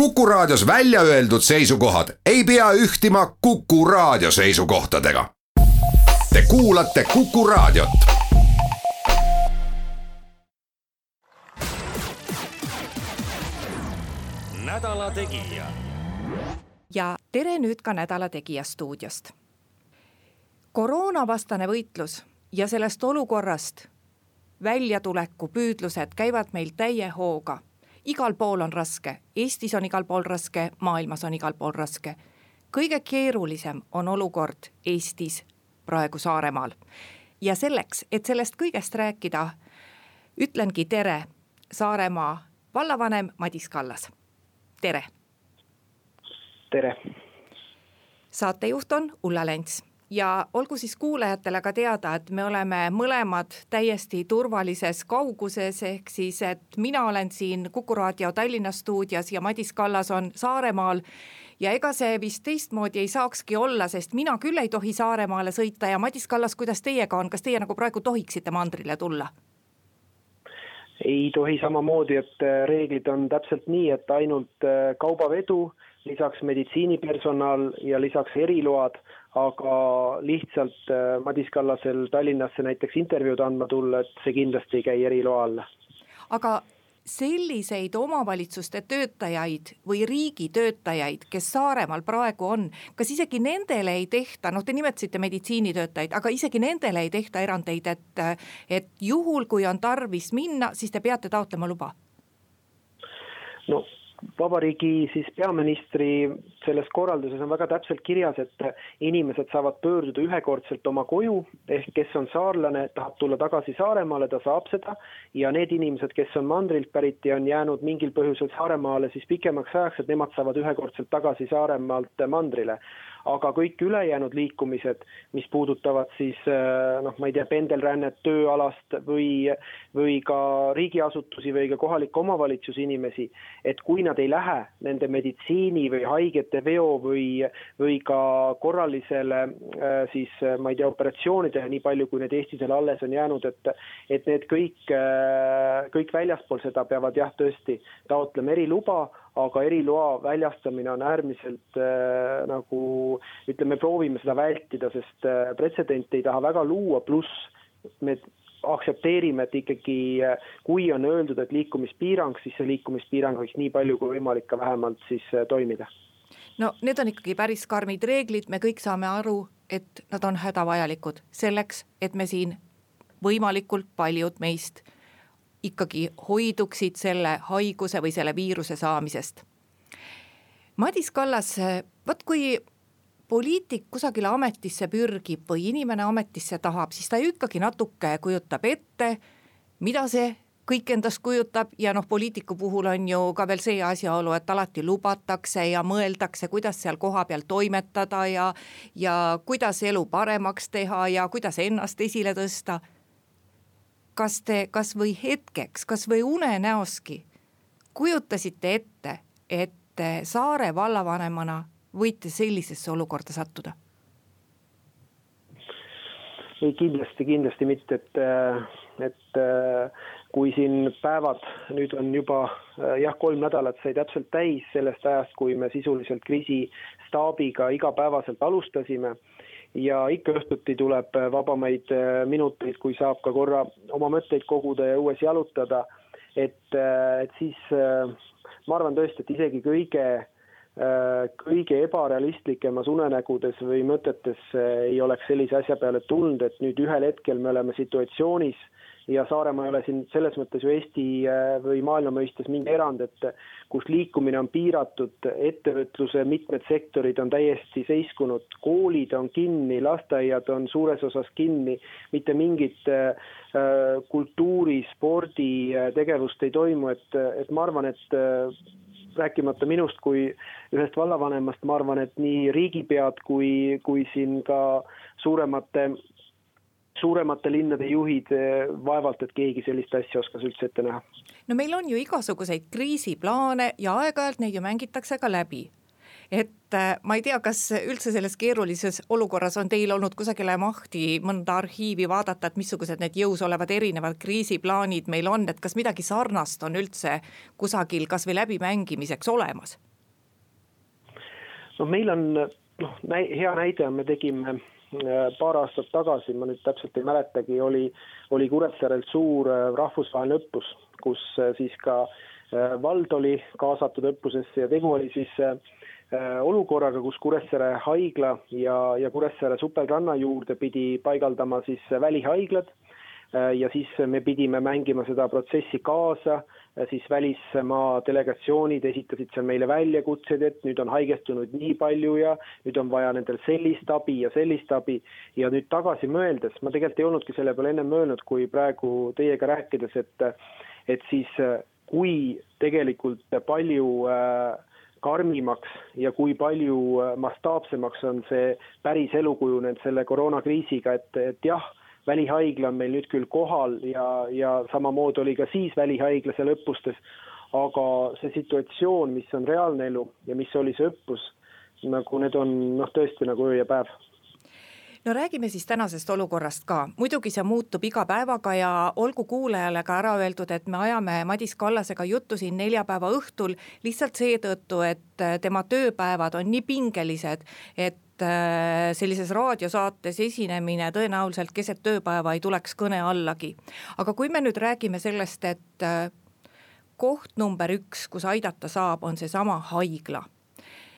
Kuku Raadios välja öeldud seisukohad ei pea ühtima Kuku Raadio seisukohtadega. Te kuulate Kuku Raadiot. nädala Tegija. ja tere nüüd ka Nädala Tegija stuudiost. koroonavastane võitlus ja sellest olukorrast väljatuleku püüdlused käivad meil täie hooga igal pool on raske, Eestis on igal pool raske, maailmas on igal pool raske. kõige keerulisem on olukord Eestis praegu Saaremaal. ja selleks, et sellest kõigest rääkida, ütlengi tere, Saaremaa vallavanem Madis Kallas, tere. tere. saatejuht on Ulla Lents ja olgu siis kuulajatele ka teada, et me oleme mõlemad täiesti turvalises kauguses, ehk siis, et mina olen siin Kuku raadio Tallinna stuudios ja Madis Kallas on Saaremaal. ja ega see vist teistmoodi ei saakski olla, sest mina küll ei tohi Saaremaale sõita ja Madis Kallas, kuidas teiega on, kas teie nagu praegu tohiksite mandrile tulla? ei tohi samamoodi, et reeglid on täpselt nii, et ainult kaubavedu, lisaks meditsiinipersonal ja lisaks eriload aga lihtsalt äh, Madis Kallasel Tallinnasse näiteks intervjuud andma tulla, et see kindlasti ei käi eriloa alla. aga selliseid omavalitsuste töötajaid või riigitöötajaid, kes Saaremaal praegu on, kas isegi nendele ei tehta, noh, te nimetasite meditsiinitöötajaid, aga isegi nendele ei tehta erandeid, et, et juhul, kui on tarvis minna, siis te peate taotlema luba? no vabariigi siis peaministri selles korralduses on väga täpselt kirjas, et inimesed saavad pöörduda ühekordselt oma koju, ehk kes on saarlane, tahab tulla tagasi Saaremaale, ta saab seda. ja need inimesed, kes on mandrilt pärit ja on jäänud mingil põhjusel Saaremaale siis pikemaks ajaks, et nemad saavad ühekordselt tagasi Saaremaalt mandrile aga kõik ülejäänud liikumised, mis puudutavad siis äh, noh, ma ei tea, pendelrännet tööalast või, või ka riigiasutusi või ka kohaliku omavalitsuse inimesi, et kui nad ei lähe nende meditsiini või haigete veo või, või ka korralisele äh, siis ma ei tea, operatsioonidele, nii palju kui need Eestis veel alles on jäänud, et et need kõik, äh, kõik väljaspool seda peavad jah, tõesti taotlema eriluba aga eriloa väljastamine on äärmiselt äh, nagu ütleme, proovime seda vältida, sest äh, pretsedente ei taha väga luua, pluss me aktsepteerime, et ikkagi äh, kui on öeldud, et liikumispiirang, siis see liikumispiirang võiks nii palju kui võimalik ka vähemalt siis äh, toimida. no need on ikkagi päris karmid reeglid, me kõik saame aru, et nad on hädavajalikud selleks, et me siin võimalikult paljud meist ikkagi hoiduksid selle haiguse või selle viiruse saamisest. Madis Kallas, vot kui poliitik kusagile ametisse pürgib või inimene ametisse tahab, siis ta ju ikkagi natuke kujutab ette, mida see kõik endast kujutab ja noh, poliitiku puhul on ju ka veel see asjaolu, et alati lubatakse ja mõeldakse, kuidas seal kohapeal toimetada ja ja kuidas elu paremaks teha ja kuidas ennast esile tõsta kas te kasvõi hetkeks, kasvõi unenäoski kujutasite ette, et Saare vallavanemana võite sellisesse olukorda sattuda? ei, kindlasti, kindlasti mitte, et, et kui siin päevad nüüd on juba jah, kolm nädalat sai täpselt täis sellest ajast, kui me sisuliselt kriisistaabiga igapäevaselt alustasime ja ikka õhtuti tuleb äh, vabamaid äh, minuteid, kui saab ka korra oma mõtteid koguda ja õues jalutada. et, äh, et siis ma arvan tõesti, et isegi kõige, kõige ebarealistlikemas unenägudes või mõtetes ei oleks sellise asja peale tulnud, et nüüd ühel hetkel me oleme situatsioonis ja Saaremaa ei ole siin selles mõttes ju Eesti äh, või maailma mõistes mingi erand, et kus liikumine on piiratud, ettevõtluse mitmed sektorid on täiesti seiskunud, koolid on kinni, lasteaiad on suures osas kinni, mitte mingit äh, kultuuri, äh, tegevust ei toimu, et, et ma arvan, et rääkimata minust kui ühest vallavanemast, ma arvan, et nii riigipead kui, kui siin ka suuremate suuremate linnade juhid eh, vaevalt, et keegi sellist asja oskas üldse ette näha. no meil on ju igasuguseid kriisiplaane ja aeg-ajalt neid ju mängitakse ka läbi et eh, ma ei tea, kas üldse selles keerulises olukorras on teil olnud kusagile mahti mõnda arhiivi vaadata, et missugused need jõus olevad erinevad kriisiplaanid meil on, et kas midagi sarnast on üldse kusagil kasvõi läbimängimiseks olemas? noh, meil on noh, hea näide on, me tegime paar aastat tagasi, ma nüüd täpselt ei mäletagi, oli, oli Kuressaarel suur rahvusvaheline õppus, kus siis ka vald oli kaasatud õppusesse ja tegu oli siis olukorraga, kus Kuressaare haigla ja, ja Kuressaare supelranna juurde pidi paigaldama siis välihaiglad Äh, ja siis me pidime mängima seda protsessi kaasa, äh, siis välismaa delegatsioonid esitasid seal meile väljakutseid, et nüüd on haigestunud nii palju ja nüüd on vaja nendel sellist abi ja sellist abi. ja nüüd tagasi mõeldes, ma tegelikult ei olnudki selle peale ennem mõelnud, kui praegu teiega rääkides, et, et siis äh, kui tegelikult palju karmimaks ja kui palju mastaapsemaks on see päris elu kujunenud selle koroonakriisiga, et, et jah välihaigla on meil nüüd küll kohal ja, ja samamoodi oli ka siis välihaigla seal õppustes, aga see situatsioon, mis on reaalne elu ja mis oli see õppus, nagu need on noh, tõesti nagu öö ja päev. No räägime siis tänasest olukorrast ka, muidugi see muutub iga päevaga ja olgu kuulajale ka ära öeldud, et me ajame Madis Kallasega juttu siin neljapäeva õhtul lihtsalt seetõttu, et tema tööpäevad on nii pingelised, et sellises raadiosaates esinemine tõenäoliselt keset tööpäeva ei tuleks kõne allagi. aga kui me nüüd räägime sellest, et äh, koht number üks, kus aidata saab, on seesama haigla.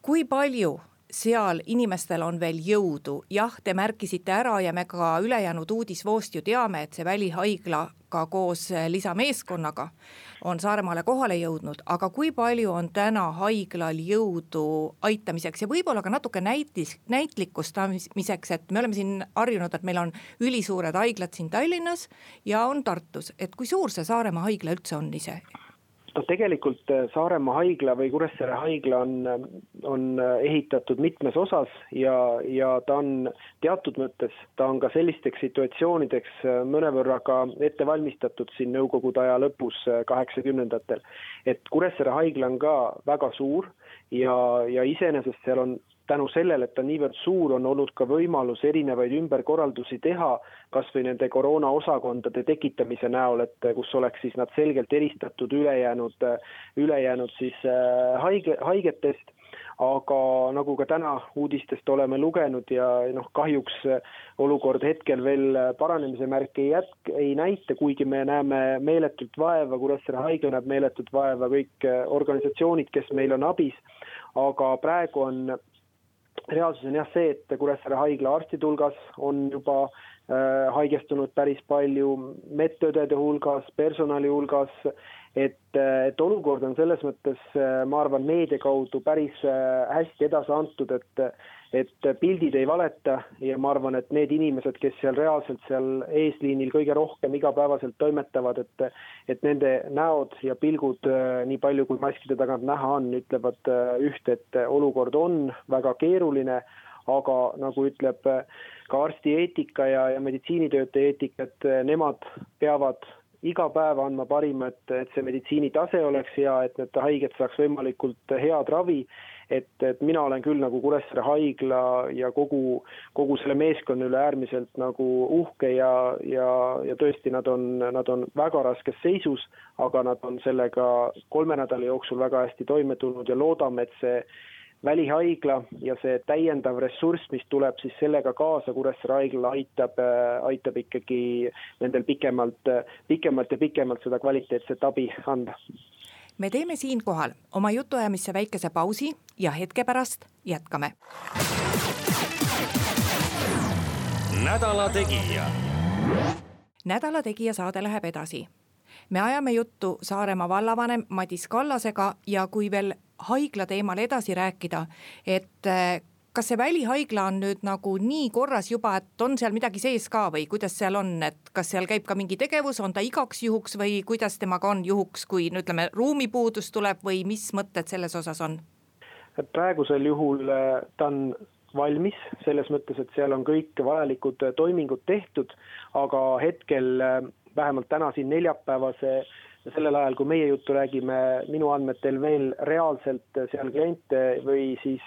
kui palju seal inimestel on veel jõudu, jah, te märkisite ära ja me ka ülejäänud uudisvoost ju teame, et see välihaigla ka koos lisameeskonnaga on Saaremaale kohale jõudnud, aga kui palju on täna haiglal jõudu aitamiseks? Ja võib-olla ka natuke näitis, näitlikustamiseks, et me oleme siin harjunud, et meil on ülisuured haiglad siin Tallinnas ja on Tartus, et kui suur see Saaremaa haigla üldse on ise? Noh, tegelikult äh, Saaremaa haigla või Kuressaare haigla on, äh, on äh, ehitatud mitmes osas ja, ja ta on teatud mõttes, ta on ka sellisteks situatsioonideks mõnevõrra ka ette valmistatud siin nõukogude aja lõpus, kaheksakümnendatel. et Kuressaare haigla on ka väga suur ja, ja iseenesest seal on tänu sellele, et ta niivõrd suur, on olnud ka võimalus erinevaid ümberkorraldusi teha, kas või nende koroonaosakondade tekitamise näol, et kus oleks siis nad selgelt eristatud ülejäänud, ülejäänud siis äh, haige, haigetest. Aga nagu ka täna uudistest oleme lugenud ja noh, kahjuks olukord hetkel veel paranemise märke ei jätk-, ei näita, kuigi me näeme meeletult vaeva, Kuressaare haigla näeb meeletult vaeva, kõik organisatsioonid, kes meil on abis, aga praegu on reaalsus on jah see, et Kuressaare haigla arstide hulgas on juba äh, haigestunud päris palju, medõdede hulgas, personali hulgas, et, et olukord on selles mõttes, ma arvan, meedia kaudu päris äh, hästi edasi antud, et et pildid ei valeta ja ma arvan, et need inimesed, kes seal reaalselt seal eesliinil kõige rohkem igapäevaselt toimetavad, et et nende näod ja pilgud, äh, nii palju kui maskide tagant näha on, ütlevad äh, üht, et olukord on väga keeruline, aga nagu ütleb ka arsti eetika ja, ja meditsiinitöötaja eetika, et nemad peavad iga päev andma parima, et, et see meditsiinitase oleks hea, et need haiged saaks võimalikult head ravi. Et, et mina olen küll nagu Kuressaare haigla ja kogu, kogu selle meeskonna üle äärmiselt nagu uhke ja, ja, ja tõesti, nad on, nad on väga raskes seisus, aga nad on sellega kolme nädala jooksul väga hästi toime tulnud ja loodame, et see välihaigla ja see täiendav ressurss, mis tuleb siis sellega kaasa Kuressaare haiglale, aitab, aitab ikkagi nendel pikemalt, pikemalt ja pikemalt seda kvaliteetset abi anda me teeme siinkohal oma jutuajamisse väikese pausi ja hetke pärast jätkame. nädala Tegija. nädala Tegija saade läheb edasi. me ajame juttu Saaremaa vallavanem Madis Kallasega ja kui veel haigla teemal edasi rääkida, et kas see välihaigla on nüüd nagu nii korras juba, et on seal midagi sees ka või kuidas seal on, et kas seal käib ka mingi tegevus, on ta igaks juhuks või kuidas temaga on juhuks, kui no ütleme, ruumipuudus tuleb või mis mõtted selles osas on? praegusel juhul äh, ta on valmis, selles mõttes, et seal on kõik vajalikud äh, toimingud tehtud, aga hetkel äh, vähemalt täna siin neljapäevase sellel ajal, kui meie juttu räägime, minu andmetel veel reaalselt seal kliente või siis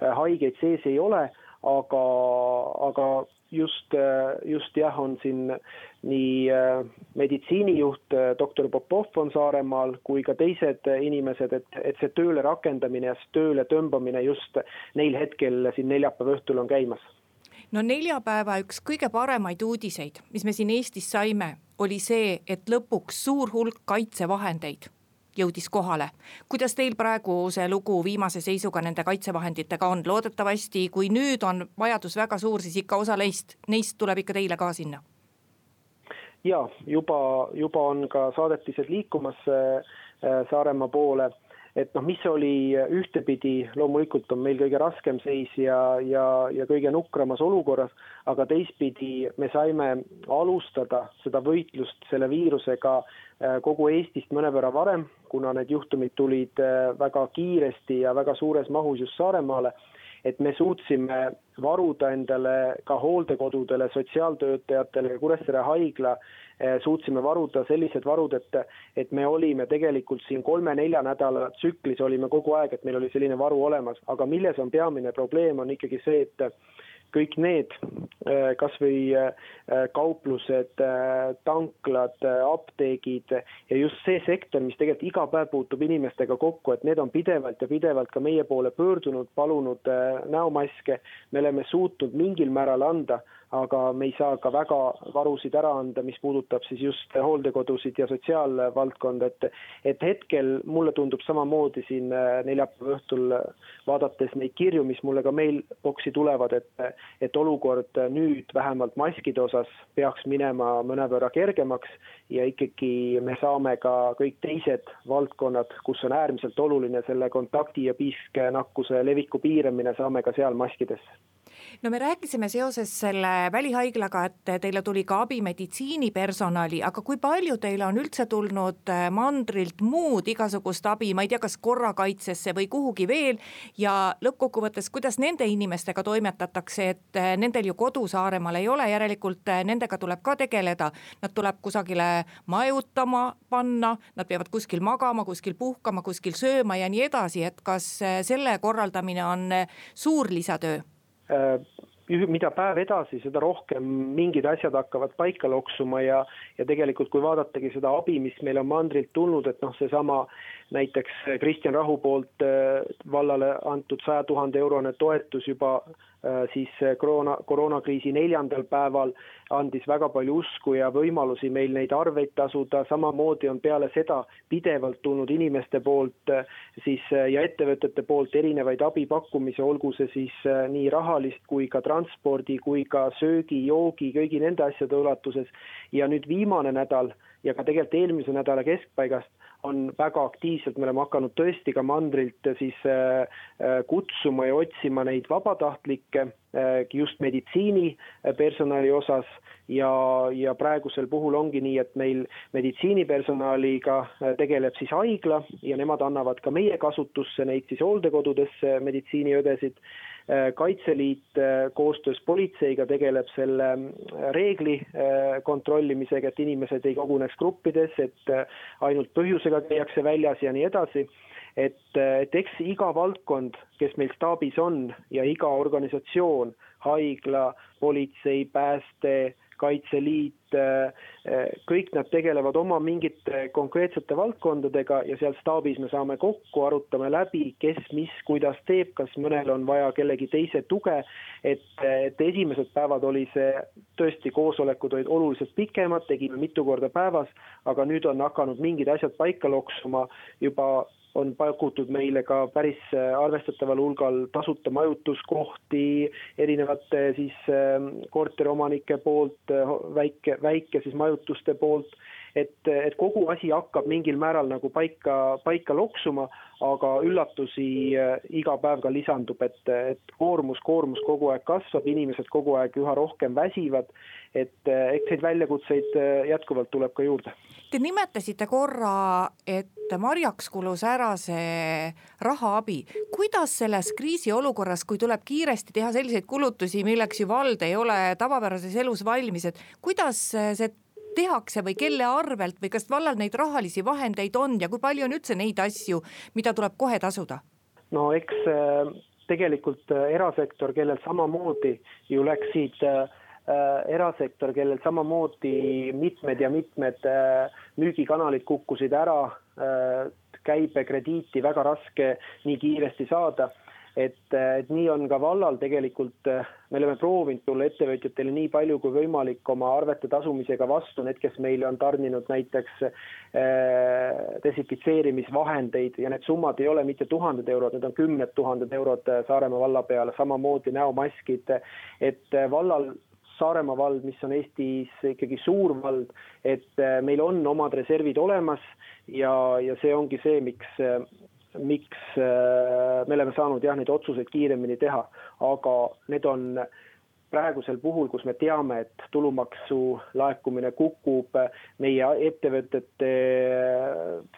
haigeid sees ei ole, aga, aga just, just jah, on siin nii meditsiinijuht doktor Popov on Saaremaal kui ka teised inimesed, et, et see tööle rakendamine ja tööle tõmbamine just neil hetkel siin neljapäeva õhtul on käimas no neljapäeva üks kõige paremaid uudiseid, mis me siin Eestis saime, oli see, et lõpuks suur hulk kaitsevahendeid jõudis kohale. kuidas teil praegu see lugu viimase seisuga nende kaitsevahenditega on, loodetavasti kui nüüd on vajadus väga suur, siis ikka osa neist, neist tuleb ikka teile ka sinna? ja juba, juba on ka saadetised liikumas äh, Saaremaa poole et noh, mis oli ühtepidi, loomulikult on meil kõige raskem seis ja, ja, ja kõige nukramas olukorras, aga teistpidi me saime alustada seda võitlust selle viirusega äh, kogu Eestist mõnevõrra varem, kuna need juhtumid tulid äh, väga kiiresti ja väga suures mahus just Saaremaale et me suutsime varuda endale ka hooldekodudele, sotsiaaltöötajatele ja Kuressaare haigla eh, suutsime varuda sellised varud, et, et me olime tegelikult siin kolme-nelja nädala tsüklis olime kogu aeg, et meil oli selline varu olemas, aga milles on peamine probleem, on ikkagi see, et kõik need, äh, kasvõi äh, kauplused, äh, tanklad, apteegid ja just see sektor, mis tegelikult iga päev puutub inimestega kokku, et need on pidevalt ja pidevalt ka meie poole pöördunud, palunud näomaske. me oleme suutnud mingil määral anda aga me ei saa ka väga varusid ära anda, mis puudutab siis just hooldekodusid ja sotsiaalvaldkonda, et et hetkel mulle tundub samamoodi siin äh, neljapäeva õhtul vaadates neid kirju, mis mulle ka mailbox'i tulevad, et et olukord nüüd vähemalt maskide osas peaks minema mõnevõrra kergemaks ja ikkagi me saame ka kõik teised valdkonnad, kus on äärmiselt oluline selle kontakti ja piisknakkuse leviku piiramine, saame ka seal maskidesse no me rääkisime seoses selle välihaiglaga, et teile tuli ka abi meditsiinipersonali, aga kui palju teile on üldse tulnud äh, mandrilt muud igasugust abi, ma ei tea, kas korrakaitsesse või kuhugi veel. ja lõppkokkuvõttes, kuidas nende inimestega toimetatakse, et äh, nendel ju kodu Saaremaal ei ole, järelikult äh, nendega tuleb ka tegeleda. Nad tuleb kusagile majutama panna, nad peavad kuskil magama, kuskil puhkama, kuskil sööma ja nii edasi, et kas selle korraldamine on suur lisatöö? Äh, mida päev edasi, seda rohkem mingid asjad hakkavad paika loksuma ja, ja tegelikult, kui vaadatagi seda abi, mis meil on mandrilt tulnud, et noh, seesama näiteks Kristjan Rahu poolt äh, vallale antud saja tuhande eurone toetus juba Äh, siis koroona, koroonakriisi neljandal päeval andis väga palju usku ja võimalusi meil neid arveid tasuda, samamoodi on peale seda pidevalt tulnud inimeste poolt äh, siis äh, ja ettevõtete poolt erinevaid abipakkumisi, olgu see siis nii rahalist kui ka transpordi kui ka söögi, joogi, kõigi nende asjade ulatuses. ja nüüd viimane nädal ja ka tegelikult eelmise nädala keskpaigast on väga aktiivselt, me oleme hakanud tõesti ka mandrilt siis äh, äh, kutsuma ja otsima neid vabatahtlikke just meditsiinipersonali osas ja, ja praegusel puhul ongi nii, et meil meditsiinipersonaliga tegeleb siis haigla ja nemad annavad ka meie kasutusse neid siis hooldekodudesse meditsiiniõdesid Äh, Kaitseliit äh, koostöös politseiga tegeleb selle äh, reegli kontrollimisega, et inimesed ei koguneks gruppides, et ainult põhjusega käiakse väljas ja nii edasi. Et, et eks iga valdkond, kes meil staabis on ja iga organisatsioon, haigla, politsei, pääste Kaitseliit, äh, kõik nad tegelevad oma mingite konkreetsete valdkondadega ja seal staabis me saame kokku, arutame läbi, kes, mis, kuidas teeb, kas mõnel on vaja kellegi teise tuge. et, et esimesed päevad oli see tõesti, koosolekud olid oluliselt pikemad, tegime mitu korda päevas, aga nüüd on hakanud mingid asjad paika loksuma juba on pakutud meile ka päris äh, arvestataval hulgal tasuta majutuskohti erinevate siis ähm, korteriomanike poolt, äh, väike, väike siis majutuste poolt. Et, et kogu asi hakkab mingil määral nagu paika, paika loksuma, aga üllatusi äh, iga päev ka lisandub, et, et koormus, koormus kogu aeg kasvab, inimesed kogu aeg üha rohkem väsivad. et äh, eks neid väljakutseid äh, jätkuvalt tuleb ka juurde. Te nimetasite korra, et marjaks kulus ära see rahaabi. kuidas selles kriisiolukorras, kui tuleb kiiresti teha selliseid kulutusi, milleks ju vald ei ole tavapärases elus valmis, et kuidas see tehakse või kelle arvelt või kas vallal neid rahalisi vahendeid on ja kui palju on üldse neid asju, mida tuleb kohe tasuda? no eks äh, tegelikult äh, erasektor, kellel samamoodi ju läksid äh, erasektor, kellel samamoodi mitmed ja mitmed müügikanalid kukkusid ära, käibekrediiti väga raske nii kiiresti saada et, et nii on ka vallal tegelikult, me oleme proovinud tulla ettevõtjatele nii palju kui võimalik oma arvete tasumisega vastu, need, kes meile on tarninud näiteks äh, desinfitseerimisvahendeid ja need summad ei ole mitte tuhanded eurod, need on kümned tuhanded eurod Saaremaa valla peale, samamoodi näomaskid, et vallal Saaremaa vald, mis on Eestis ikkagi suur vald, et meil on omad reservid olemas ja, ja see ongi see, miks miks äh, me oleme saanud jah, neid otsuseid kiiremini teha, aga need on praegusel puhul, kus me teame, et tulumaksu laekumine kukub, meie ettevõtete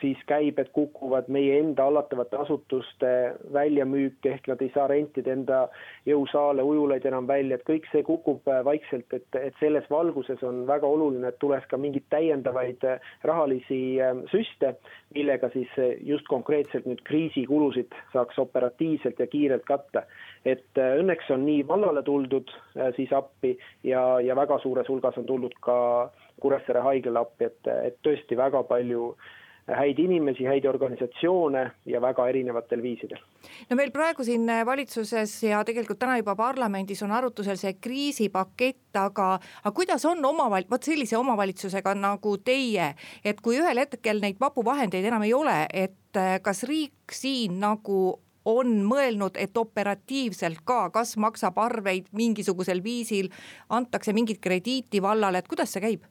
siis käibed kukuvad, meie enda hallatavate asutuste väljamüük ehk nad ei saa rentida enda jõusaale, ujulaid enam välja, et kõik see kukub vaikselt, et, et selles valguses on väga oluline, et tuleks ka mingeid täiendavaid rahalisi ähm, süste, millega siis just konkreetselt nüüd kriisikulusid saaks operatiivselt ja kiirelt katta. et äh, õnneks on nii vallale tuldud äh, siis appi ja, ja väga suures hulgas on tulnud ka Kuressaare haiglale appi, et, et tõesti väga palju häid inimesi, häid organisatsioone ja väga erinevatel viisidel. no meil praegu siin valitsuses ja tegelikult täna juba parlamendis on arutusel see kriisipakett, aga, aga kuidas on omaval-, vot sellise omavalitsusega nagu teie, et kui ühel hetkel neid vabu vahendeid enam ei ole, et kas riik siin nagu on mõelnud, et operatiivselt ka, kas maksab arveid mingisugusel viisil, antakse mingit krediiti vallale, et kuidas see käib?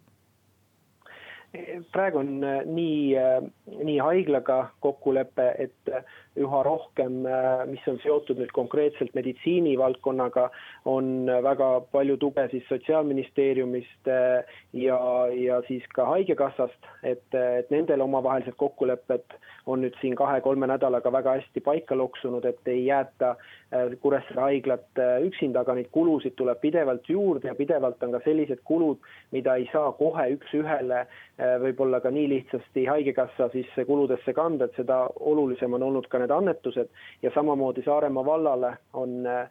praegu on äh, nii, äh, nii haiglaga kokkulepe, et äh, üha rohkem, mis on seotud nüüd konkreetselt meditsiinivaldkonnaga, on väga palju tuge siis Sotsiaalministeeriumist ja, ja siis ka Haigekassast, et, et nendel omavahelised kokkulepped on nüüd siin kahe-kolme nädalaga väga hästi paika loksunud, et ei jäeta Kuressaare haiglat üksinda, aga neid kulusid tuleb pidevalt juurde ja pidevalt on ka sellised kulud, mida ei saa kohe üks-ühele Äh, võib-olla ka nii lihtsasti Haigekassa siis kuludesse kanda, et seda olulisem on olnud ka need annetused ja samamoodi Saaremaa vallale on äh,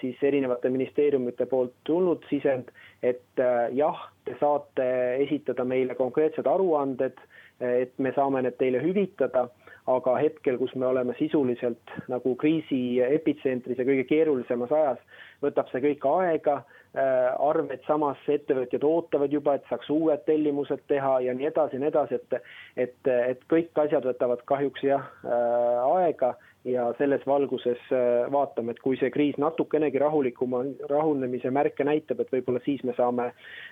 siis erinevate ministeeriumite poolt tulnud sisend, et äh, jah, te saate esitada meile konkreetsed aruanded, et me saame need teile hüvitada aga hetkel, kus me oleme sisuliselt nagu kriisi epitsentris ja kõige keerulisemas ajas, võtab see kõik aega, äh, arved samas ettevõtjad ootavad juba, et saaks uued tellimused teha ja nii edasi ja nii edasi, et et, et kõik asjad võtavad kahjuks jah äh, aega ja selles valguses äh, vaatame, et kui see kriis natukenegi rahulikuma, rahunemise märke näitab, et võib-olla siis me saame,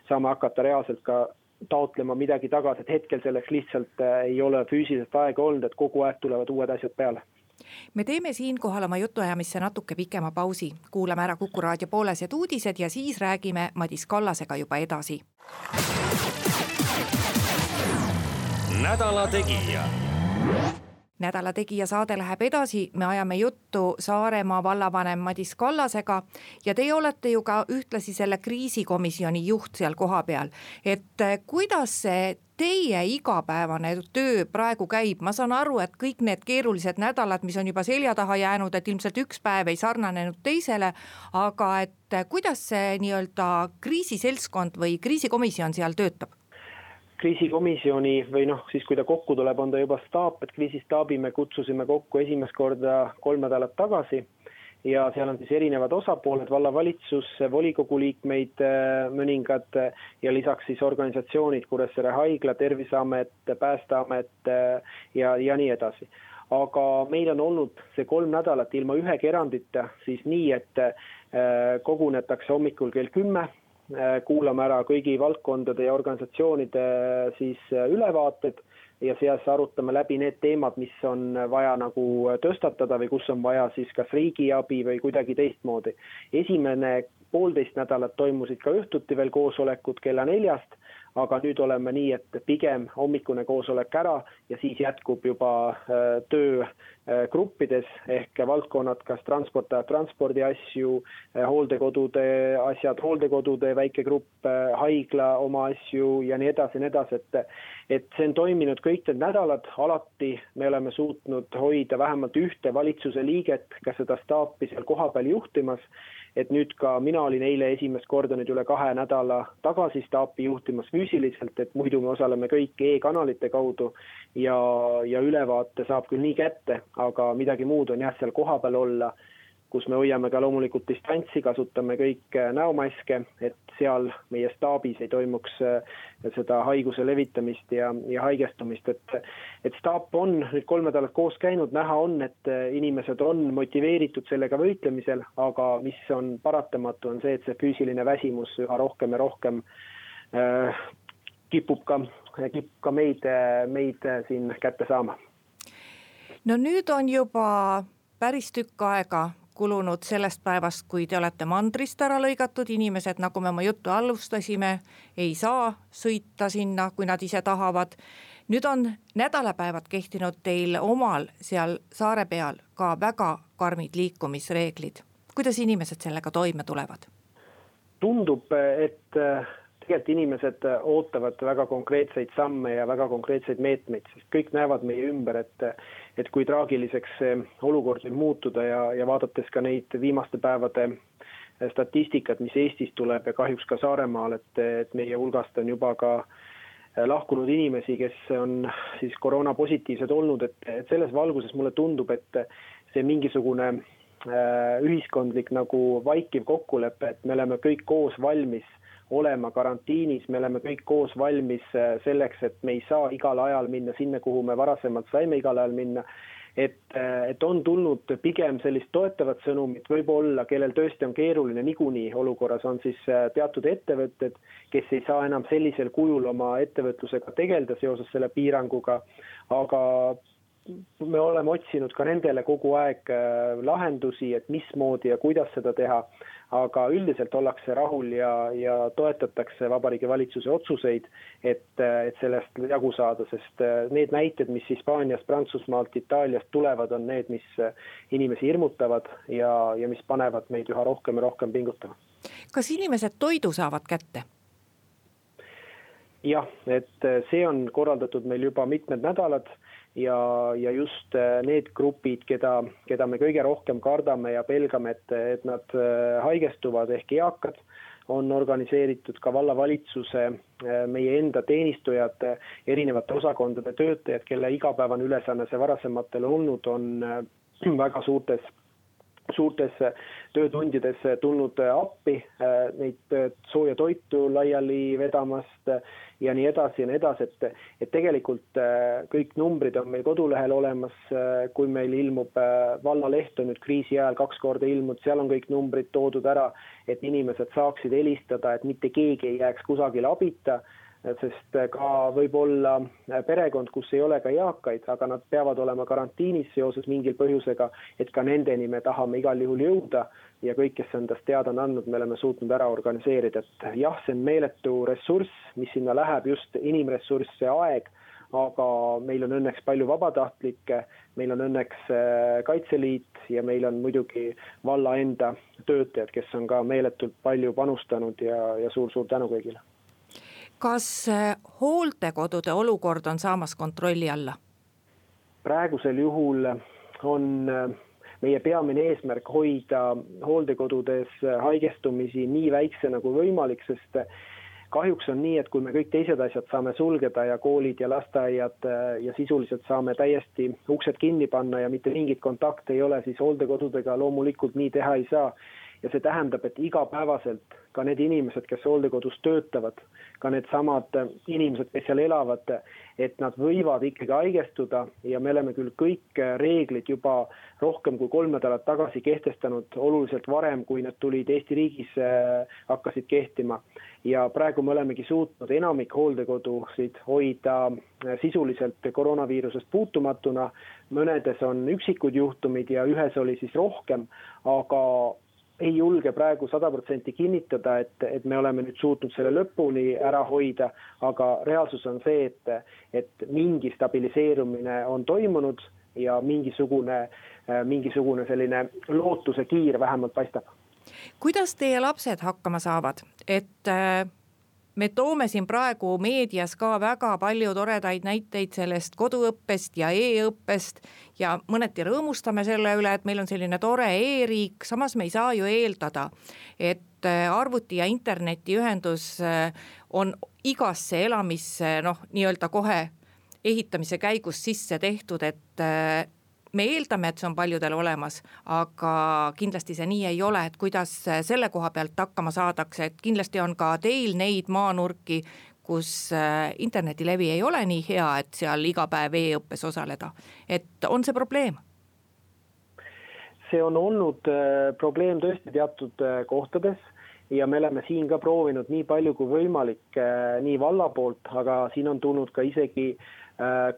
saame hakata reaalselt ka taotlema midagi tagasi, et hetkel selleks lihtsalt äh, ei ole füüsiliselt aega olnud, et kogu aeg tulevad uued asjad peale me teeme siinkohal oma jutuajamisse natuke pikema pausi, kuulame ära Kuku raadio poolesed uudised ja siis räägime Madis Kallasega juba edasi. nädala Tegija nädala Tegija saade läheb edasi, me ajame juttu Saaremaa vallavanem Madis Kallasega ja teie olete ju ka ühtlasi selle kriisikomisjoni juht seal kohapeal. et eh, kuidas see teie igapäevane töö praegu käib, ma saan aru, et kõik need keerulised nädalad, mis on juba selja taha jäänud, et ilmselt üks päev ei sarnanenud teisele. aga et eh, kuidas see nii-öelda kriisiseltskond või kriisikomisjon seal töötab? Kriisikomisjoni või noh, siis kui ta kokku tuleb, on ta juba staap, et kriisistaabi me kutsusime kokku esimest korda kolm nädalat tagasi ja seal on siis erinevad osapooled, vallavalitsus, volikogu liikmeid äh, mõningad ja lisaks siis organisatsioonid, Kuressaare haigla, Terviseamet, Päästeamet äh, ja, ja nii edasi. aga meil on olnud see kolm nädalat ilma ühegi erandita siis nii, et äh, kogunetakse hommikul kell kümme Äh, kuulame ära kõigi valdkondade ja organisatsioonide äh, siis äh, ülevaated ja seas arutame läbi need teemad, mis on vaja nagu tõstatada või kus on vaja siis kas riigiabi või kuidagi teistmoodi. esimene poolteist nädalat toimusid ka õhtuti veel koosolekud kella neljast, aga nüüd oleme nii, et pigem hommikune koosolek ära ja siis jätkub juba töö gruppides ehk valdkonnad, kas transport ajab transpordi asju, hooldekodude asjad, hooldekodude väike grupp, haigla oma asju ja nii edasi ja nii edasi, et et see on toiminud kõik need nädalad, alati me oleme suutnud hoida vähemalt ühte valitsuse liiget ka seda staapi seal kohapeal juhtimas et nüüd ka mina olin eile esimest korda nüüd üle kahe nädala tagasi staapi juhtimas füüsiliselt, et muidu me osaleme kõik e-kanalite kaudu ja, ja ülevaate saab küll nii kätte, aga midagi muud on jah, seal kohapeal olla kus me hoiame ka loomulikult distantsi, kasutame kõik äh, näomaske, et seal meie staabis ei toimuks äh, seda haiguse levitamist ja, ja haigestumist, et et staap on nüüd kolm nädalat koos käinud, näha on, et äh, inimesed on motiveeritud sellega võitlemisel, aga mis on paratamatu, on see, et see füüsiline väsimus üha rohkem ja rohkem äh, kipub ka, kipub ka meid, meid siin kätte saama. no nüüd on juba päris tükk aega kulunud sellest päevast, kui te olete mandrist ära lõigatud, inimesed, nagu me oma juttu alustasime, ei saa sõita sinna, kui nad ise tahavad. nüüd on nädalapäevad kehtinud teil omal seal saare peal ka väga karmid liikumisreeglid. kuidas inimesed sellega toime tulevad? tundub, et tegelikult inimesed ootavad väga konkreetseid samme ja väga konkreetseid meetmeid, sest kõik näevad meie ümber, et et kui traagiliseks see olukord võib muutuda ja, ja vaadates ka neid viimaste päevade statistikat, mis Eestist tuleb ja kahjuks ka Saaremaal, et, et meie hulgast on juba ka lahkunud inimesi, kes on siis koroonapositiivsed olnud, et, et selles valguses mulle tundub, et see mingisugune äh, ühiskondlik nagu vaikiv kokkulepe, et me oleme kõik koos valmis olema karantiinis, me oleme kõik koos valmis äh, selleks, et me ei saa igal ajal minna sinna, kuhu me varasemalt saime igal ajal minna. et, äh, et on tulnud pigem sellist toetavat sõnumit, võib-olla, kellel tõesti on keeruline niikuinii olukorras, on siis äh, teatud ettevõtted, kes ei saa enam sellisel kujul oma ettevõtlusega tegeleda seoses selle piiranguga, aga me oleme otsinud ka nendele kogu aeg lahendusi, et mismoodi ja kuidas seda teha aga üldiselt ollakse rahul ja, ja toetatakse Vabariigi Valitsuse otsuseid, et, et sellest jagu saada, sest äh, need näited, mis Hispaaniast, Prantsusmaalt, Itaaliast tulevad, on need, mis äh, inimesi hirmutavad ja, ja mis panevad meid üha rohkem ja rohkem pingutama. kas inimesed toidu saavad kätte? jah, et äh, see on korraldatud meil juba mitmed nädalad ja, ja just äh, need grupid, keda, keda me kõige rohkem kardame ja pelgame, et, et nad äh, haigestuvad ehk eakad, on organiseeritud ka vallavalitsuse, äh, meie enda teenistujad, erinevate osakondade töötajad, kelle igapäevane ülesanne see varasematel olnud on väga suurtes suurtes töötundides tulnud appi, neid sooja toitu laiali vedamast ja nii edasi ja nii edasi, et, et tegelikult kõik numbrid on meil kodulehel olemas, kui meil ilmub vallaleht on nüüd kriisi ajal kaks korda ilmunud, seal on kõik numbrid toodud ära, et inimesed saaksid helistada, et mitte keegi ei jääks kusagile abita sest ka võib-olla perekond, kus ei ole ka eakaid, aga nad peavad olema karantiinis seoses mingil põhjusega, et ka nendeni me tahame igal juhul jõuda. Ja kõik, kes endast teada on andnud, me oleme suutnud ära organiseerida, et jah, see on meeletu ressurss, mis sinna läheb, just inimressurss, see aeg, aga meil on õnneks palju vabatahtlikke, meil on õnneks äh, Kaitseliit ja meil on muidugi valla enda töötajad, kes on ka meeletult palju panustanud ja, ja suur-suur tänu kõigile kas äh, hooldekodude olukord on saamas kontrolli alla? praegusel juhul on äh, meie peamine eesmärk hoida hooldekodudes äh, haigestumisi nii väiksena kui võimalik, sest kahjuks on nii, et kui me kõik teised asjad saame sulgeda ja koolid ja lasteaiad ja sisuliselt saame täiesti uksed kinni panna ja mitte mingit kontakti ei ole, siis hooldekodudega loomulikult nii teha ei saa ja see tähendab, et igapäevaselt ka need inimesed, kes hooldekodus töötavad, ka needsamad inimesed, kes seal elavad, et nad võivad ikkagi haigestuda ja me oleme küll kõik reeglid juba rohkem kui kolm nädalat tagasi kehtestanud oluliselt varem, kui need tulid Eesti riigis, äh, hakkasid kehtima. ja praegu me olemegi suutnud enamik hooldekodusid hoida äh, sisuliselt koroonaviirusest puutumatuna. mõnedes on üksikud juhtumid ja ühes oli siis rohkem, aga ei julge praegu sada protsenti kinnitada, et, et me oleme nüüd suutnud selle lõpuni ära hoida, aga reaalsus on see, et, et mingi stabiliseerumine on toimunud ja mingisugune, mingisugune selline lootuse kiir vähemalt paistab. kuidas teie lapsed hakkama saavad, et me toome siin praegu meedias ka väga palju toredaid näiteid sellest koduõppest ja e-õppest ja mõneti rõõmustame selle üle, et meil on selline tore e-riik, samas me ei saa ju eeldada, et äh, arvuti ja internetiühendus äh, on igasse elamisse noh, nii-öelda kohe ehitamise käigus sisse tehtud, et äh, me eeldame, et see on paljudel olemas, aga kindlasti see nii ei ole, et kuidas selle koha pealt hakkama saadakse, et kindlasti on ka teil neid maanurki, kus äh, internetilevi ei ole nii hea, et seal iga päev e-õppes osaleda, et on see probleem? see on olnud äh, probleem tõesti teatud äh, kohtades ja me oleme siin ka proovinud nii palju kui võimalik nii valla poolt, aga siin on tulnud ka isegi äh,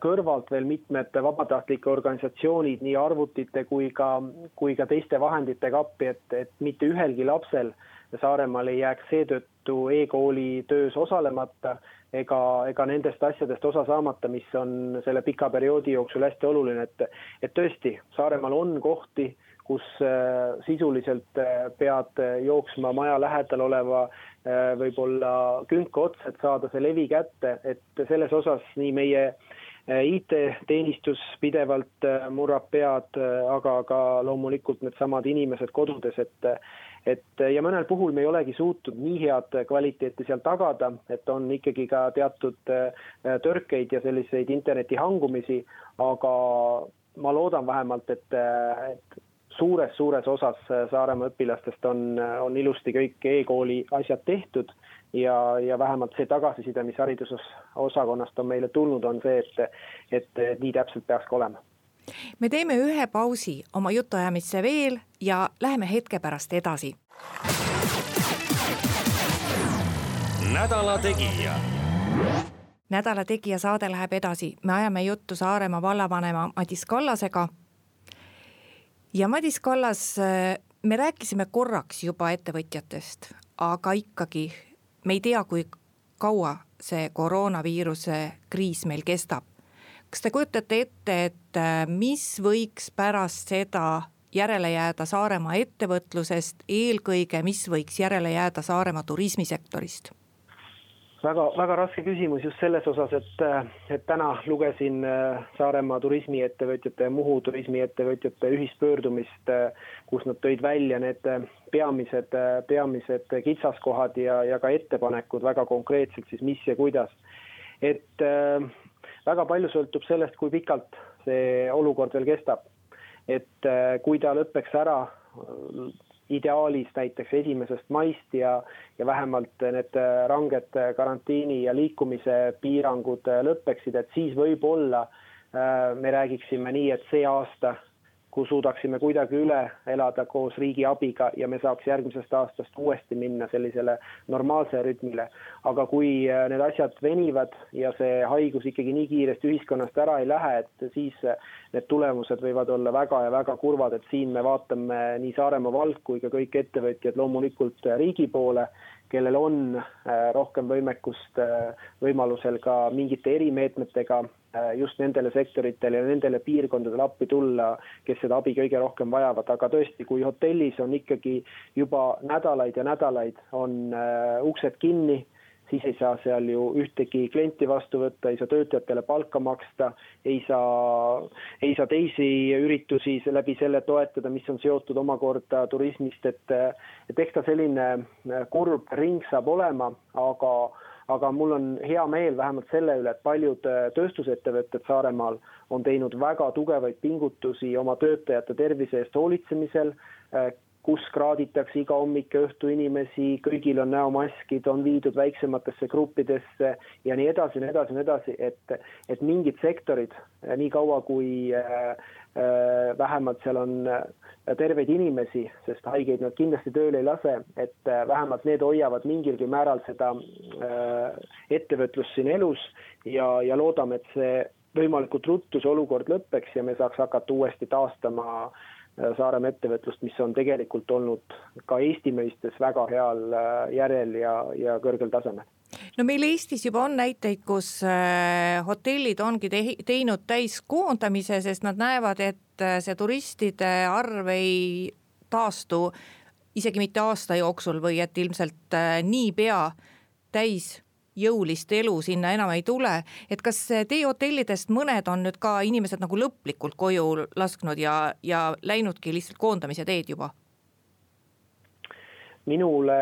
kõrvalt veel mitmed vabatahtlike organisatsioonid nii arvutite kui ka, kui ka teiste vahenditega appi, et, et mitte ühelgi lapsel Saaremaal ei jääks seetõttu e-kooli töös osalemata ega, ega nendest asjadest osa saamata, mis on selle pika perioodi jooksul hästi oluline, et, et tõesti, Saaremaal on kohti, kus äh, sisuliselt äh, pead jooksma maja lähedal oleva Äh, võib-olla künka otsa, et saada see levi kätte, et selles osas nii meie äh, IT-teenistus pidevalt äh, murrab pead, aga ka loomulikult needsamad inimesed kodudes, et et ja mõnel puhul me ei olegi suutnud nii head kvaliteeti seal tagada, et on ikkagi ka teatud tõrkeid ja selliseid interneti hangumisi, aga ma loodan vähemalt, et, et suures-suures osas Saaremaa õpilastest on, on ilusti kõik e-kooli asjad tehtud ja, ja vähemalt see tagasiside, mis haridusosakonnast on meile tulnud, on see, et, et nii täpselt peaks ka olema. me teeme ühe pausi oma jutuajamisse veel ja läheme hetke pärast edasi. nädala Tegija nädala Tegija saade läheb edasi, me ajame juttu Saaremaa vallavanema Madis Kallasega ja Madis Kallas, me rääkisime korraks juba ettevõtjatest, aga ikkagi me ei tea, kui kaua see koroonaviiruse kriis meil kestab. kas te kujutate ette, et äh, mis võiks pärast seda järele jääda Saaremaa ettevõtlusest, eelkõige, mis võiks järele jääda Saaremaa turismisektorist? Väga, väga raske küsimus just selles osas, et, et täna lugesin äh, Saaremaa turismiettevõtjate ja Muhu turismiettevõtjate ühispöördumist, äh, kus nad tõid välja need äh, peamised, peamised kitsaskohad ja, ja ka ettepanekud väga konkreetselt siis, mis ja kuidas. et väga palju sõltub sellest, kui pikalt see olukord veel kestab. et kui ta lõpeks ära ideaalis näiteks esimesest maist ja, ja vähemalt need ranged karantiini ja liikumise piirangud lõpeksid, et siis võib-olla äh, me räägiksime nii, et see aasta kui suudaksime kuidagi üle elada koos riigi abiga ja me saaks järgmisest aastast uuesti minna sellisele normaalsele rütmile. aga kui äh, need asjad venivad ja see haigus ikkagi nii kiiresti ühiskonnast ära ei lähe, et siis äh, need tulemused võivad olla väga ja väga kurvad, et siin me vaatame nii Saaremaa vald kui ka kõik ettevõtjad loomulikult äh, riigi poole kellel on rohkem võimekust võimalusel ka mingite erimeetmetega just nendele sektoritele ja nendele piirkondadele appi tulla, kes seda abi kõige rohkem vajavad, aga tõesti, kui hotellis on ikkagi juba nädalaid ja nädalaid on äh, uksed kinni, siis ei saa seal ju ühtegi klienti vastu võtta, ei saa töötajatele palka maksta, ei saa, ei saa teisi üritusi läbi selle toetada, mis on seotud omakorda turismist, et et eks ta selline äh, kurb ring saab olema, aga aga mul on hea meel vähemalt selle üle, et paljud äh, tööstusettevõtted Saaremaal on teinud väga tugevaid pingutusi oma töötajate tervise eest hoolitsemisel, äh, kus kraaditakse iga hommik ja õhtu inimesi, kõigil on näomaskid, on viidud väiksematesse gruppidesse ja nii edasi, nii edasi, nii edasi, et, et mingid sektorid, äh, niikaua kui äh, vähemalt seal on terveid inimesi, sest haigeid nad kindlasti tööle ei lase, et äh, vähemalt need hoiavad mingilgi määral seda äh, ettevõtlust siin elus ja, ja loodame, et see võimalikult ruttu see olukord lõpeks ja me saaks hakata uuesti taastama äh, Saaremaa ettevõtlust, mis on tegelikult olnud ka Eesti mõistes väga heal järjel ja, ja kõrgel tasemel no meil Eestis juba on näiteid, kus äh, hotellid ongi te teinud täiskoondamise, sest nad näevad, et äh, see turistide arv ei taastu isegi mitte aasta jooksul või et ilmselt äh, niipea täis jõulist elu sinna enam ei tule, et kas teie hotellidest mõned on nüüd ka inimesed nagu lõplikult koju lasknud ja, ja läinudki lihtsalt koondamise teed juba? minule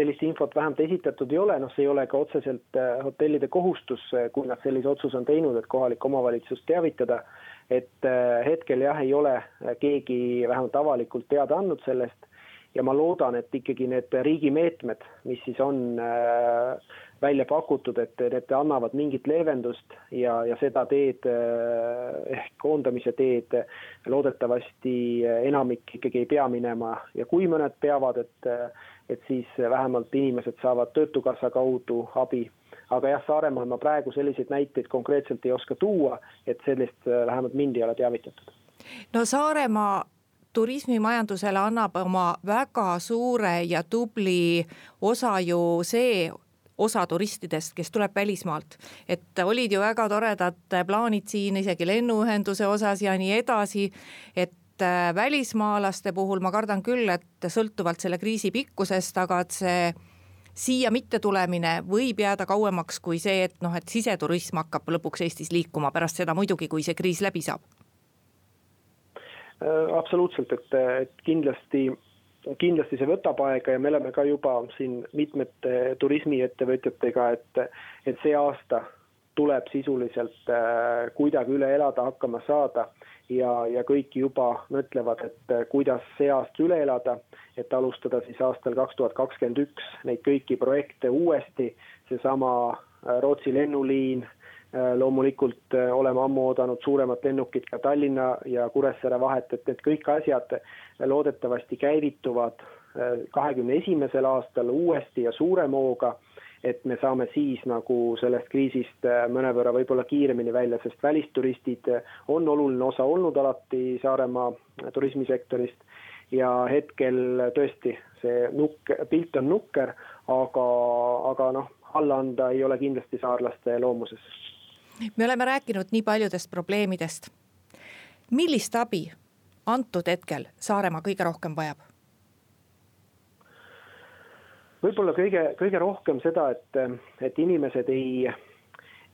sellist infot vähemalt esitatud ei ole, noh, see ei ole ka otseselt äh, hotellide kohustus, äh, kui nad sellise otsuse on teinud, et kohalikku omavalitsust teavitada. et äh, hetkel jah, ei ole keegi vähemalt avalikult teada andnud sellest ja ma loodan, et ikkagi need riigi meetmed, mis siis on välja pakutud, et need annavad mingit leevendust ja, ja seda teed ehk koondamise teed loodetavasti enamik ikkagi ei pea minema ja kui mõned peavad, et et siis vähemalt inimesed saavad Töötukassa kaudu abi. aga jah, Saaremaal ma praegu selliseid näiteid konkreetselt ei oska tuua, et sellist äh, vähemalt mind ei ole teavitatud. no Saaremaa turismimajandusele annab oma väga suure ja tubli osa ju see osa turistidest, kes tuleb välismaalt. et olid ju väga toredad plaanid siin isegi lennuühenduse osas ja nii edasi, et äh, välismaalaste puhul ma kardan küll, et sõltuvalt selle kriisi pikkusest, aga et see siia mittetulemine võib jääda kauemaks kui see, et noh, et siseturism hakkab lõpuks Eestis liikuma pärast seda muidugi, kui see kriis läbi saab. Äh, absoluutselt, et, et kindlasti, kindlasti see võtab aega ja me oleme ka juba siin mitmete turismiettevõtjatega, et, et see aasta tuleb sisuliselt äh, kuidagi üle elada, hakkama saada ja, ja kõik juba mõtlevad, et äh, kuidas see aasta üle elada, et alustada siis aastal kaks tuhat kakskümmend üks neid kõiki projekte uuesti, seesama äh, Rootsi lennuliin, loomulikult oleme ammu oodanud suuremat lennukit ka Tallinna ja Kuressaare vahet, et need kõik asjad loodetavasti käivituvad kahekümne esimesel aastal uuesti ja suurema hooga et me saame siis nagu sellest kriisist äh, mõnevõrra võib-olla kiiremini välja, sest välisturistid äh, on oluline osa olnud alati Saaremaa äh, turismisektorist ja hetkel tõesti see nukk, pilt on nukker, aga, aga noh, alla anda ei ole kindlasti saarlaste loomuses. Me oleme rääkinud nii paljudest probleemidest. millist abi antud hetkel Saaremaa kõige rohkem vajab? võib-olla kõige, kõige rohkem seda, et, et inimesed ei,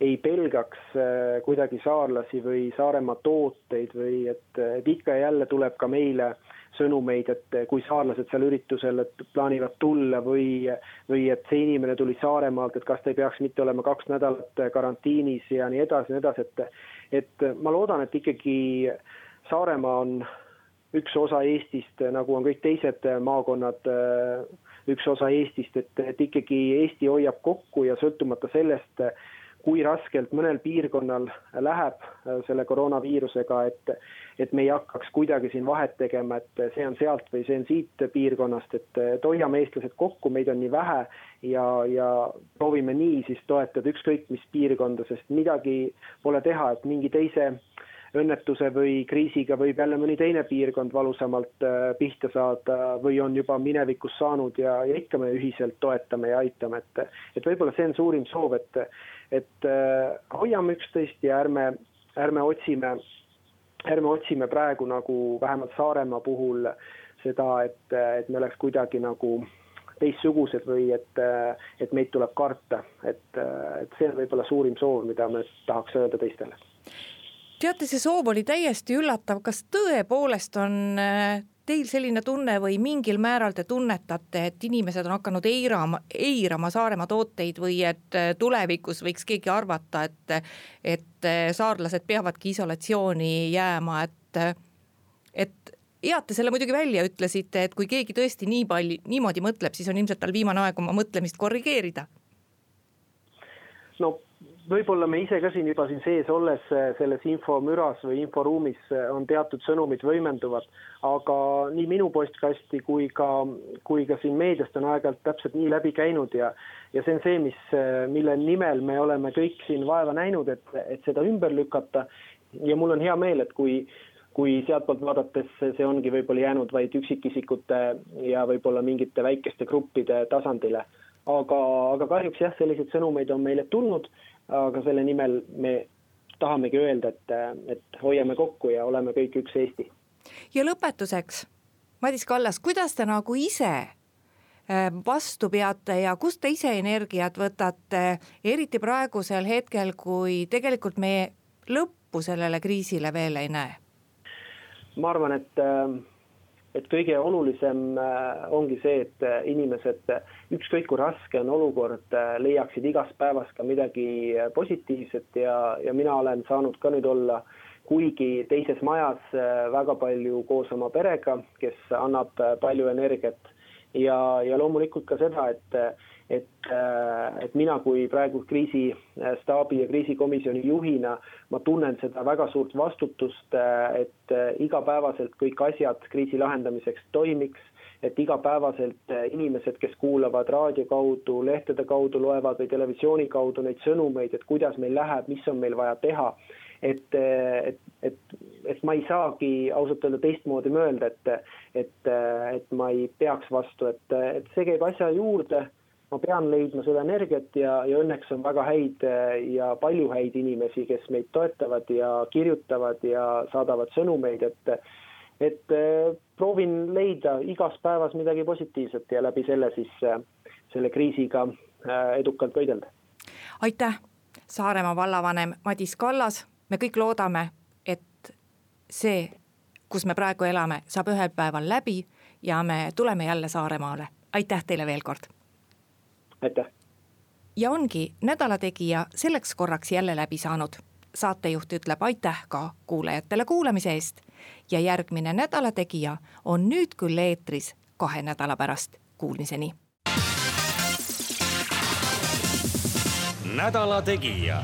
ei pelgaks äh, kuidagi saarlasi või Saaremaa tooteid või et, et ikka ja jälle tuleb ka meile sõnumeid, et kui saarlased seal üritusel plaanivad tulla või, või et see inimene tuli Saaremaalt, et kas ta ei peaks mitte olema kaks nädalat karantiinis ja nii edasi ja nii edasi, et, et ma loodan, et ikkagi Saaremaa on üks osa Eestist, nagu on kõik teised maakonnad üks osa Eestist, et, et ikkagi Eesti hoiab kokku ja sõltumata sellest, kui raskelt mõnel piirkonnal läheb äh, selle koroonaviirusega, et, et me ei hakkaks kuidagi siin vahet tegema, et see on sealt või see on siit piirkonnast, et, et hoiame eestlased kokku, meid on nii vähe ja, ja proovime nii siis toetada ükskõik mis piirkonda, sest midagi pole teha, et mingi teise õnnetuse või kriisiga võib jälle mõni teine piirkond valusamalt äh, pihta saada või on juba minevikus saanud ja, ja ikka me ühiselt toetame ja aitame, et, et võib-olla see on suurim soov, et, et äh, hoiame üksteist ja ärme, ärme otsime, ärme otsime praegu nagu vähemalt Saaremaa puhul seda, et, et me oleks kuidagi nagu teistsugused või et, et meid tuleb karta, et, et see on võib-olla suurim soov, mida me tahaks öelda teistele teate, see soov oli täiesti üllatav, kas tõepoolest on äh, teil selline tunne või mingil määral te tunnetate, et inimesed on hakanud eirama, eirama Saaremaa tooteid või et äh, tulevikus võiks keegi arvata, et, et äh, saarlased peavadki isolatsiooni jääma, et, et hea, et te selle muidugi välja ütlesite, et kui keegi tõesti nii palju, niimoodi mõtleb, siis on ilmselt tal viimane aeg oma mõtlemist korrigeerida. no võib-olla me ise ka siin juba siin sees olles äh, selles infomüras või inforuumis äh, on teatud sõnumid võimenduvad, aga nii minu postkasti kui ka, kui ka siin meediast on aeg-ajalt täpselt nii läbi käinud ja ja see on see, mis, äh, mille nimel me oleme kõik siin vaeva näinud, et, et seda ümber lükata. ja mul on hea meel, et kui kui sealtpoolt vaadates see ongi võib-olla jäänud vaid üksikisikute ja võib-olla mingite väikeste gruppide tasandile aga, aga kahjuks jah, selliseid sõnumeid on meile tulnud, aga selle nimel me tahamegi öelda, et, et hoiame kokku ja oleme kõik üks Eesti. ja lõpetuseks, Madis Kallas, kuidas te nagu ise äh, vastu peate ja kust te ise energiat võtate, eriti praegusel hetkel, kui tegelikult me lõppu sellele kriisile veel ei näe? ma arvan, et äh, et kõige olulisem äh, ongi see, et äh, inimesed, ükskõik kui raske on olukord, leiaksid igas päevas ka midagi positiivset ja, ja mina olen saanud ka nüüd olla kuigi teises majas väga palju koos oma perega, kes annab palju energiat. Ja, ja loomulikult ka seda, et et, äh, et mina kui praegu kriisistaabi ja kriisikomisjoni juhina, ma tunnen seda väga suurt vastutust, äh, et äh, igapäevaselt kõik asjad kriisi lahendamiseks toimiks, et igapäevaselt inimesed, kes kuulavad raadio kaudu, lehtede kaudu, loevad või televisiooni kaudu neid sõnumeid, et kuidas meil läheb, mis on meil vaja teha et, et, et, et ma ei saagi ausalt öelda teistmoodi mõelda, et, et, et ma ei peaks vastu, et, et see käib asja juurde ma pean leidma seda energiat ja, ja õnneks on väga häid ja palju häid inimesi, kes meid toetavad ja kirjutavad ja saadavad sõnumeid, et et eh, proovin leida igas päevas midagi positiivset ja läbi selle siis eh, selle kriisiga edukalt võidelda. aitäh, Saaremaa vallavanem Madis Kallas, me kõik loodame, et see, kus me praegu elame, saab ühel päeval läbi ja me tuleme jälle Saaremaale. aitäh teile veel kord aitäh! ja ongi Nädala Tegija selleks korraks jälle läbi saanud. saatejuht ütleb aitäh ka kuulajatele kuulamise eest ja järgmine Nädala Tegija on nüüd küll eetris kahe nädala pärast. Kuulmiseni. nädala Tegija